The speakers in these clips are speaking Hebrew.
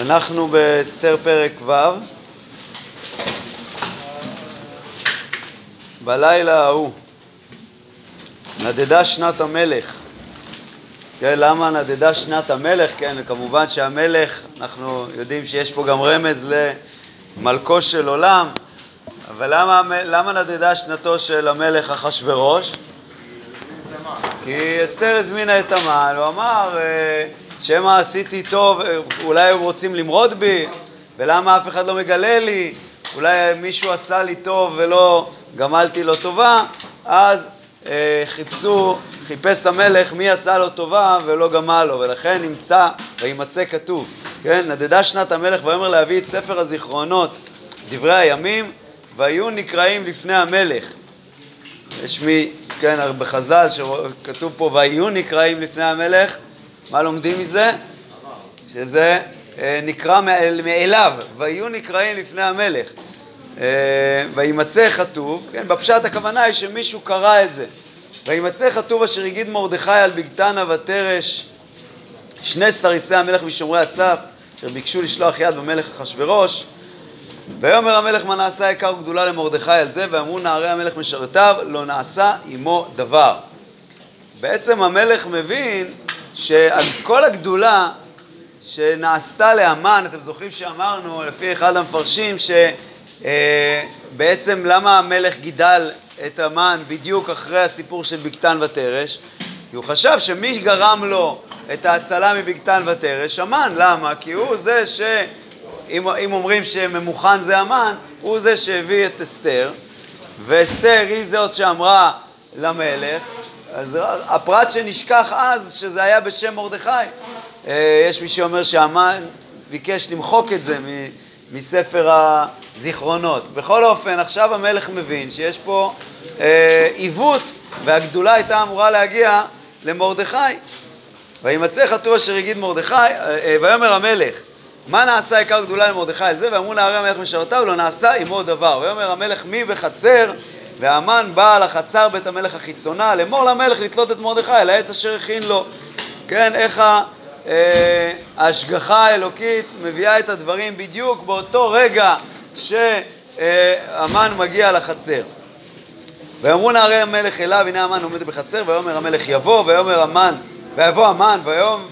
אנחנו באסתר פרק ו' בלילה ההוא נדדה שנת המלך כן, למה נדדה שנת המלך? כן, כמובן שהמלך, אנחנו יודעים שיש פה גם רמז למלכו של עולם אבל למה, למה נדדה שנתו של המלך אחשורוש? כי אסתר הזמינה את המן, הוא אמר אה, שמא עשיתי טוב, אולי הם רוצים למרוד בי, ולמה אף אחד לא מגלה לי, אולי מישהו עשה לי טוב ולא גמלתי לו טובה, אז אה, חיפשו, חיפש המלך מי עשה לו טובה ולא גמל לו, ולכן נמצא וימצא כתוב, כן, נדדה שנת המלך ויאמר להביא את ספר הזיכרונות, דברי הימים, והיו נקראים לפני המלך. יש מי, כן, בחז"ל שכתוב פה והיו נקראים לפני המלך, מה לומדים מזה? שזה אה, נקרא מאליו, והיו נקראים לפני המלך. אה, וימצא כתוב, כן, בפשט הכוונה היא שמישהו קרא את זה. וימצא כתוב אשר הגיד מרדכי על בגתנה ותרש שני סריסי המלך ושומרי הסף אשר ביקשו לשלוח יד במלך אחשורוש ויאמר המלך מה נעשה יקר גדולה למרדכי על זה ואמרו נערי המלך משרתיו לא נעשה עמו דבר. בעצם המלך מבין שעל כל הגדולה שנעשתה לאמן, אתם זוכרים שאמרנו לפי אחד המפרשים שבעצם אה, למה המלך גידל את המן בדיוק אחרי הסיפור של בגתן ותרש? כי הוא חשב שמי גרם לו את ההצלה מבגתן ותרש? המן. למה? כי הוא זה ש... אם, אם אומרים שממוכן זה המן, הוא זה שהביא את אסתר, ואסתר היא זאת שאמרה למלך, אז הפרט שנשכח אז, שזה היה בשם מרדכי, אה, יש מי שאומר שהמן ביקש למחוק את זה מספר הזיכרונות. בכל אופן, עכשיו המלך מבין שיש פה אה, עיוות, והגדולה הייתה אמורה להגיע למרדכי. וימצא חטוא אשר הגיד מרדכי, אה, ויאמר המלך, מה נעשה עיקר גדולה למרדכי על זה? ואמרו נערי המלך משרתיו, לא נעשה עמו דבר. ויאמר המלך מי בחצר, והמן בא החצר בית המלך החיצונה, לאמור למלך לתלות את מרדכי על העץ אשר הכין לו. כן, איך אה, ההשגחה האלוקית מביאה את הדברים בדיוק באותו רגע שהמן מגיע לחצר. ויאמרו נערי המלך אליו, הנה המן עומד בחצר, ויאמר המלך יבוא, ויאמר המן ויבוא המן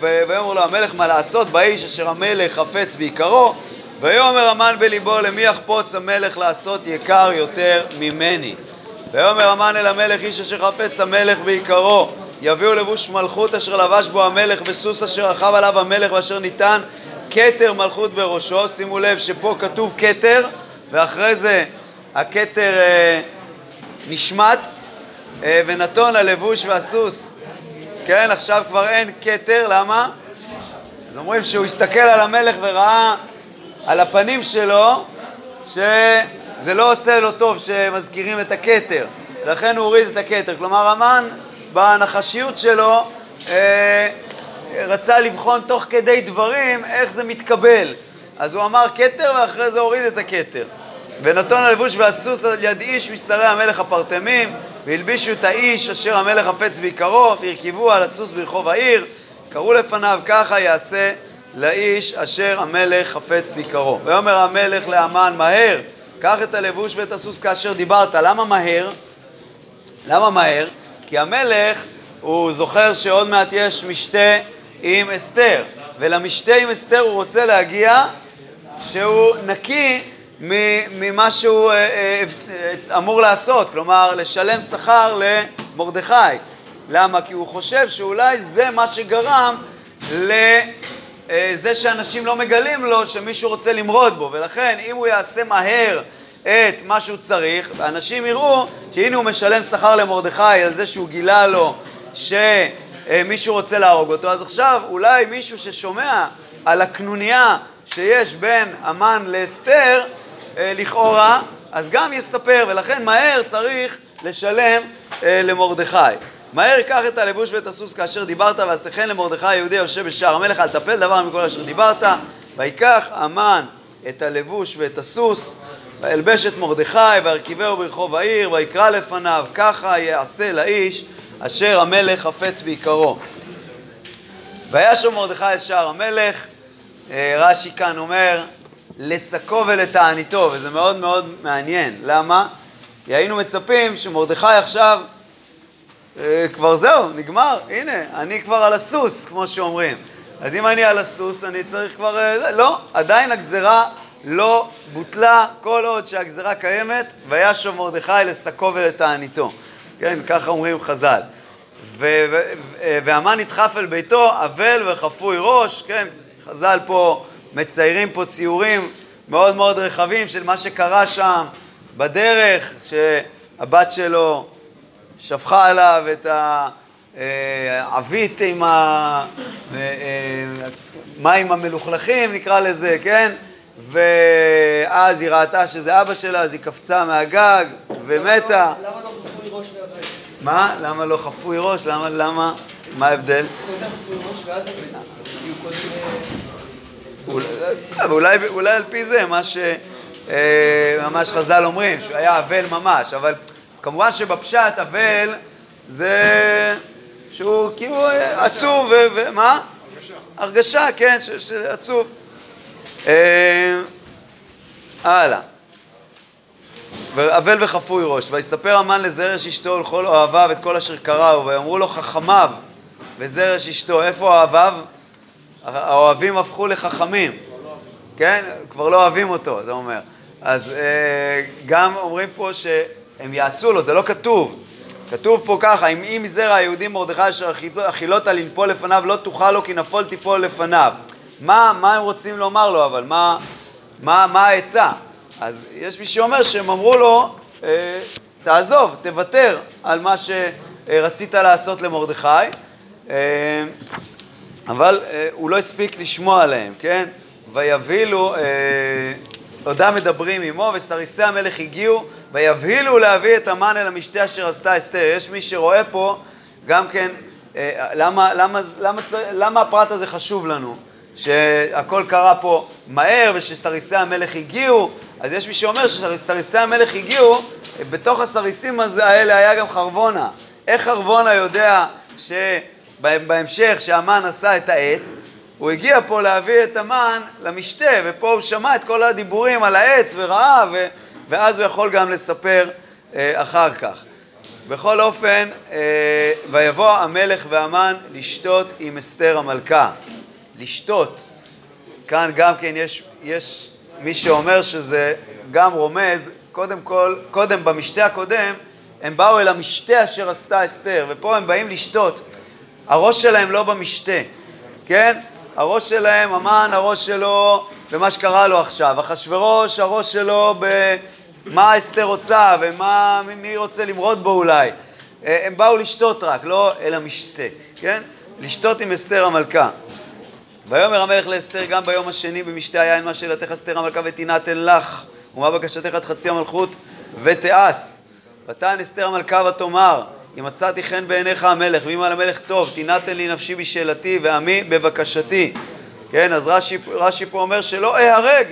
ויאמר לו המלך מה לעשות באיש אשר המלך חפץ בעיקרו. ויאמר המן בליבו למי יחפוץ המלך לעשות יקר יותר ממני? ויאמר המן אל המלך איש אשר חפץ המלך בעיקרו. יביאו לבוש מלכות אשר לבש בו המלך וסוס אשר רכב עליו המלך ואשר ניתן כתר מלכות בראשו. שימו לב שפה כתוב כתר ואחרי זה הכתר אה, נשמט אה, ונתון הלבוש והסוס כן, עכשיו כבר אין כתר, למה? אז אומרים שהוא הסתכל על המלך וראה על הפנים שלו שזה לא עושה לו טוב שמזכירים את הכתר, לכן הוא הוריד את הכתר. כלומר, המן בנחשיות שלו אה, רצה לבחון תוך כדי דברים איך זה מתקבל. אז הוא אמר כתר ואחרי זה הוריד את הכתר. ונתון הלבוש והסוס על יד איש משרי המלך הפרטמים והלבישו את האיש אשר המלך חפץ ביקרו והרכיבו על הסוס ברחוב העיר קראו לפניו ככה יעשה לאיש אשר המלך חפץ ביקרו ויאמר המלך לאמן מהר קח את הלבוש ואת הסוס כאשר דיברת למה מהר? למה מהר? כי המלך הוא זוכר שעוד מעט יש משתה עם אסתר ולמשתה עם אסתר הוא רוצה להגיע שהוא נקי ממה שהוא אה, אה, אה, אמור לעשות, כלומר לשלם שכר למרדכי. למה? כי הוא חושב שאולי זה מה שגרם לזה שאנשים לא מגלים לו שמישהו רוצה למרוד בו, ולכן אם הוא יעשה מהר את מה שהוא צריך, אנשים יראו שהנה הוא משלם שכר למרדכי על זה שהוא גילה לו שמישהו רוצה להרוג אותו, אז עכשיו אולי מישהו ששומע על הקנוניה שיש בין המן לאסתר אה, לכאורה, אז גם יספר, ולכן מהר צריך לשלם אה, למרדכי. מהר קח את הלבוש ואת הסוס כאשר דיברת, ועשכן למרדכי היהודי היושב בשער המלך, אל תפל דבר מכל אשר דיברת. ויקח המן את הלבוש ואת הסוס, וילבש את מרדכי, והרכיבהו ברחוב העיר, ויקרא לפניו, ככה יעשה לאיש אשר המלך חפץ בעיקרו. וישוב מרדכי אל שער המלך, אה, רש"י כאן אומר, לשקו ולתעניתו, וזה מאוד מאוד מעניין. למה? כי היינו מצפים שמרדכי עכשיו, אה, כבר זהו, נגמר, הנה, אני כבר על הסוס, כמו שאומרים. אז אם אני על הסוס, אני צריך כבר... אה, לא, עדיין הגזרה לא בוטלה כל עוד שהגזרה קיימת, וישוב מרדכי לשקו ולתעניתו. כן, ככה אומרים חז"ל. והמן נדחף אל ביתו, אבל וחפוי ראש, כן, חז"ל פה מציירים פה ציורים מאוד מאוד רחבים של מה שקרה שם בדרך, שהבת שלו שפכה עליו את העבית עם המים המלוכלכים, נקרא לזה, כן? ואז היא ראתה שזה אבא שלה, אז היא קפצה מהגג ומתה. למה לא חפוי ראש והבן? מה? למה לא חפוי ראש? למה? למה? מה ההבדל? קודם חפוי ראש ואז אולי- אולי, אולי על פי זה, מה שממש חז"ל אומרים, שהוא היה אבל ממש, אבל כמובן שבפשט אבל זה שהוא כאילו עצוב, ו- ומה? הרגשה, כן, ש- שעצוב. אה, הלאה. אבל וחפוי ראש, ויספר המן לזרש אשתו ולכל אוהביו את כל אשר קראו, ויאמרו לו חכמיו וזרש אשתו, איפה אוהביו? האוהבים הפכו לחכמים, כן? כבר לא אוהבים אותו, זה אומר. אז אה, גם אומרים פה שהם יעצו לו, זה לא כתוב. כתוב פה ככה, אם אם מזרע היהודים מרדכי אשר אכילותה לנפול לפניו לא תוכל לו כי נפול תיפול לפניו. מה, מה הם רוצים לומר לו אבל? מה, מה, מה העצה? אז יש מי שאומר שהם אמרו לו, אה, תעזוב, תוותר על מה שרצית לעשות למרדכי. אה, אבל אה, הוא לא הספיק לשמוע עליהם, כן? ויבהילו, אה, עודם מדברים עמו, וסריסי המלך הגיעו, ויבהילו להביא את המן אל המשתה אשר עשתה אסתר. יש מי שרואה פה גם כן, אה, למה, למה, למה, למה הפרט הזה חשוב לנו? שהכל קרה פה מהר ושסריסי המלך הגיעו, אז יש מי שאומר שסריסי המלך הגיעו, בתוך הסריסים האלה היה גם חרבונה. איך חרבונה יודע שבהמשך שהמן עשה את העץ, הוא הגיע פה להביא את המן למשתה, ופה הוא שמע את כל הדיבורים על העץ וראה, ו... ואז הוא יכול גם לספר אה, אחר כך. בכל אופן, אה, ויבוא המלך והמן לשתות עם אסתר המלכה. לשתות. כאן גם כן יש, יש מי שאומר שזה גם רומז, קודם כל, קודם במשתה הקודם, הם באו אל המשתה אשר עשתה אסתר, ופה הם באים לשתות. הראש שלהם לא במשתה, כן? הראש שלהם, המן, הראש שלו במה שקרה לו עכשיו. אחשוורוש, הראש שלו במה אסתר רוצה ומה, מי- מי רוצה למרוד בו אולי. אה, הם באו לשתות רק, לא אל המשתה, כן? לשתות עם אסתר המלכה. ויאמר המלך לאסתר גם ביום השני במשתה היין מה שאלתך אסתר המלכה ותינתן לך ומה בקשתך עד חצי המלכות ותעש. ותען אסתר המלכה ותאמר אם מצאתי חן בעיניך המלך ואם על המלך טוב תינתן לי נפשי בשאלתי ועמי בבקשתי. כן, אז רש"י, רש"י פה אומר שלא אהרג,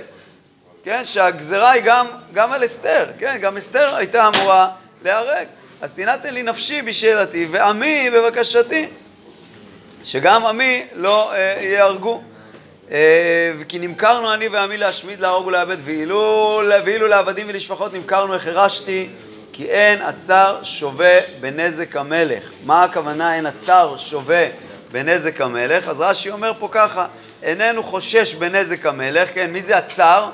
כן, שהגזרה היא גם, גם על אסתר, כן, גם אסתר הייתה אמורה להיהרג. אז תינתן לי נפשי בשאלתי ועמי בבקשתי. שגם עמי לא אה, ייהרגו. אה, כי נמכרנו אני ועמי להשמיד, להרוג ולאבד, ואילו, ואילו לעבדים ולשפחות נמכרנו החרשתי, כי אין הצר שווה בנזק המלך. מה הכוונה אין הצר שווה בנזק המלך? אז רש"י אומר פה ככה, איננו חושש בנזק המלך, כן, מי זה הצר?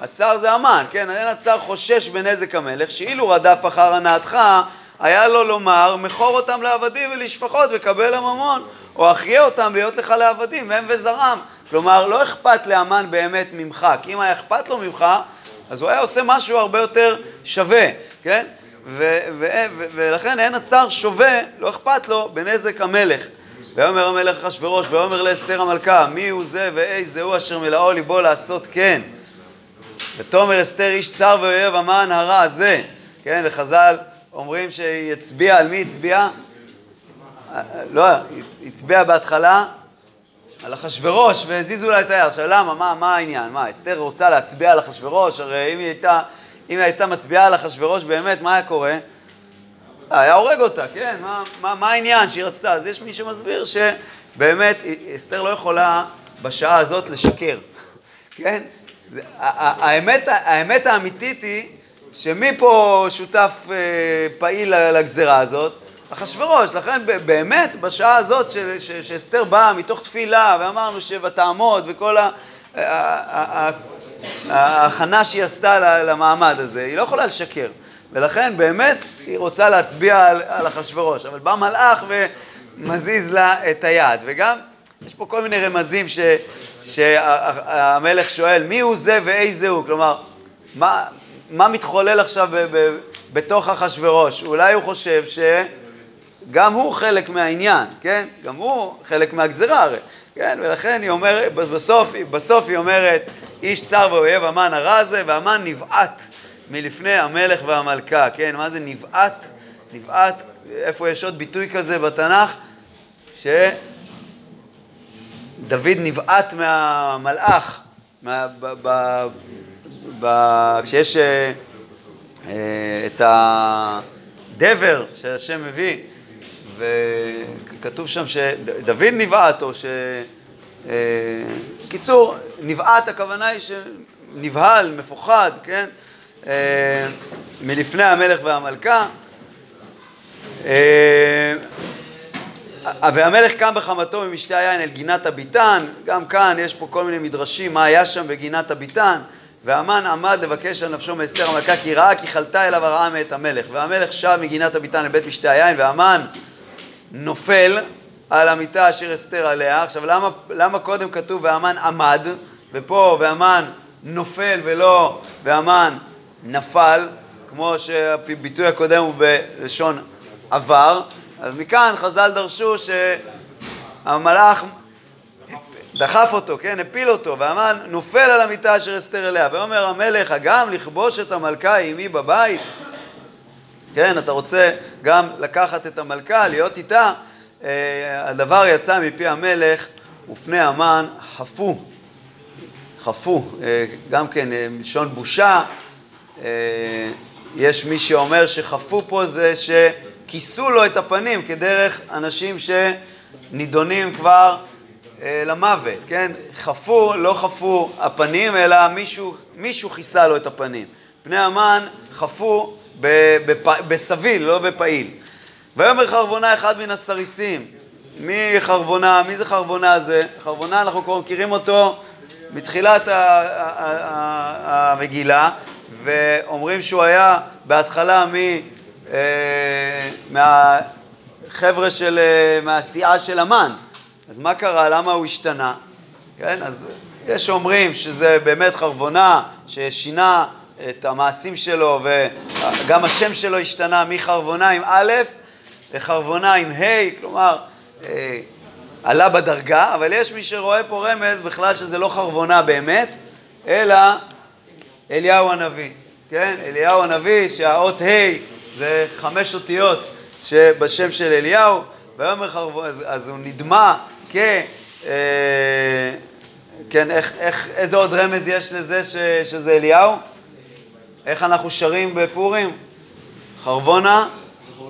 הצר זה המן, כן, אין הצר חושש בנזק המלך, שאילו רדף אחר הנאתך, היה לו לומר, מכור אותם לעבדים ולשפחות וקבל הממון, או אחיה אותם להיות לך לעבדים, הם וזרעם. כלומר, לא אכפת לאמן באמת ממך, כי אם היה אכפת לו ממך, אז הוא היה עושה משהו הרבה יותר שווה, כן? ו- ו- ו- ולכן אין הצר שווה, לא אכפת לו, בנזק המלך. ויאמר המלך אחשורוש, ויאמר לאסתר המלכה, מי הוא זה ואיזה הוא אשר מלאו ליבו לעשות כן. ותאמר אסתר איש צר ואויב המן הרע הזה, כן, וחז"ל אומרים שהיא הצביעה, על מי הצביעה? לא, הצביעה בהתחלה על אחשוורוש והזיזו לה את היד. עכשיו למה? מה, מה העניין? מה, אסתר רוצה להצביע על אחשוורוש? הרי אם היא הייתה, אם היא הייתה מצביעה על אחשוורוש באמת, מה היה קורה? אה, היה הורג אותה, כן? מה, מה, מה העניין שהיא רצתה? אז יש מי שמסביר שבאמת אסתר לא יכולה בשעה הזאת לשקר, כן? זה, האמת, האמת האמיתית היא שמי פה שותף אה, פעיל לגזרה הזאת? אחשורוש, לכן באמת בשעה הזאת שאסתר באה מתוך תפילה ואמרנו שבתעמוד וכל ההכנה שהיא עשתה למעמד הזה, היא לא יכולה לשקר. ולכן באמת היא רוצה להצביע על, על אחשורוש, אבל בא מלאך ומזיז לה את היד. וגם יש פה כל מיני רמזים ש, שהמלך שואל מי הוא זה ואיזה הוא, כלומר מה, מה מתחולל עכשיו ב, ב, בתוך אחשורוש, אולי הוא חושב ש... גם הוא חלק מהעניין, כן? גם הוא חלק מהגזרה הרי, כן? ולכן היא אומרת, בסוף, בסוף היא אומרת, איש צר ואויב המן הרע הזה, והמן נבעט מלפני המלך והמלכה, כן? מה זה נבעט? נבעט, איפה יש עוד ביטוי כזה בתנ"ך? שדוד נבעט מהמלאך, מה, ב, ב, ב, כשיש אה, את הדבר שהשם מביא וכתוב שם שדוד נבעט, או ש... אה, קיצור, נבעט הכוונה היא שנבהל, מפוחד, כן? אה, מלפני המלך והמלכה. אה, והמלך קם בחמתו ממשתה היין אל גינת הביתן, גם כאן יש פה כל מיני מדרשים מה היה שם בגינת הביתן, והמן עמד לבקש על נפשו מאסתר המלכה כי ראה כי חלתה אליו הרעה מאת המלך, והמלך שב מגינת הביתן לבית משתה היין, והמן נופל על המיטה אשר אסתר עליה. עכשיו, למה, למה קודם כתוב והמן עמד, ופה והמן נופל ולא והמן נפל, כמו שהביטוי הקודם הוא בלשון עבר? אז מכאן חז"ל דרשו שהמלאך דחף אותו, כן, הפיל אותו, והמן נופל על המיטה אשר אסתר אליה. ואומר המלך, הגם לכבוש את המלכה עימי בבית? כן, אתה רוצה גם לקחת את המלכה, להיות איתה, אה, הדבר יצא מפי המלך ופני המן חפו, חפו, אה, גם כן אה, מלשון בושה, יש מי שאומר שחפו פה זה שכיסו לו את הפנים כדרך אנשים שנידונים כבר למוות, כן? חפו, לא חפו הפנים, אלא מישהו, מישהו כיסה לו את הפנים. פני המן חפו בסביל, לא בפעיל. ויאמר חרבונה אחד מן הסריסים. מי חרבונה? מי זה חרבונה הזה? חרבונה, אנחנו כבר מכירים אותו מתחילת המגילה, ואומרים שהוא היה בהתחלה מ... אה, מהחבר'ה של... אה, מהסיעה של המן. אז מה קרה? למה הוא השתנה? כן, אז יש שאומרים שזה באמת חרבונה ששינה את המעשים שלו, וגם השם שלו השתנה מחרבונה עם א' לחרבונה עם ה', כלומר, אה, עלה בדרגה, אבל יש מי שרואה פה רמז בכלל שזה לא חרבונה באמת, אלא אליהו הנביא, כן? אליהו הנביא, שהאות ה' זה חמש אותיות שבשם של אליהו, ויאמר חרבונה, אז, אז הוא נדמה כ... אה, כן, איך, איך, איזה עוד רמז יש לזה ש, שזה אליהו? איך אנחנו שרים בפורים? חרבונה,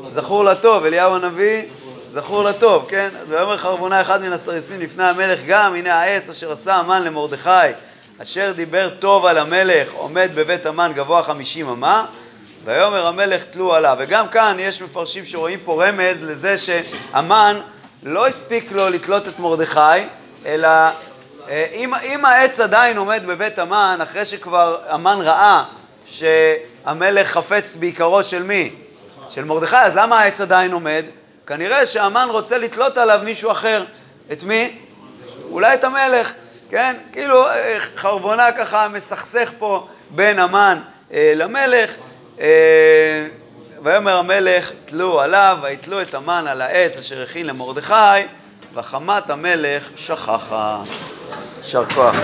זכור לטוב, אליהו הנביא, זכור לטוב, כן? אז ויאמר חרבונה אחד מן הסריסים לפני המלך גם, הנה העץ אשר עשה המן למרדכי, אשר דיבר טוב על המלך, עומד בבית המן גבוה חמישים אמה, ויאמר המלך תלו עליו. וגם כאן יש מפרשים שרואים פה רמז לזה שהמן לא הספיק לו לתלות את מרדכי, אלא אה, אם, אם העץ עדיין עומד בבית המן, אחרי שכבר המן ראה שהמלך חפץ בעיקרו של מי? של מרדכי, אז למה העץ עדיין עומד? כנראה שהמן רוצה לתלות עליו מישהו אחר. את מי? אולי את המלך, כן? כאילו אה, חרבונה ככה מסכסך פה בין המן אה, למלך. אה, ויאמר המלך תלו עליו, ויתלו את המן על העץ אשר הכין למרדכי, וחמת המלך שכחה. יישר כוח.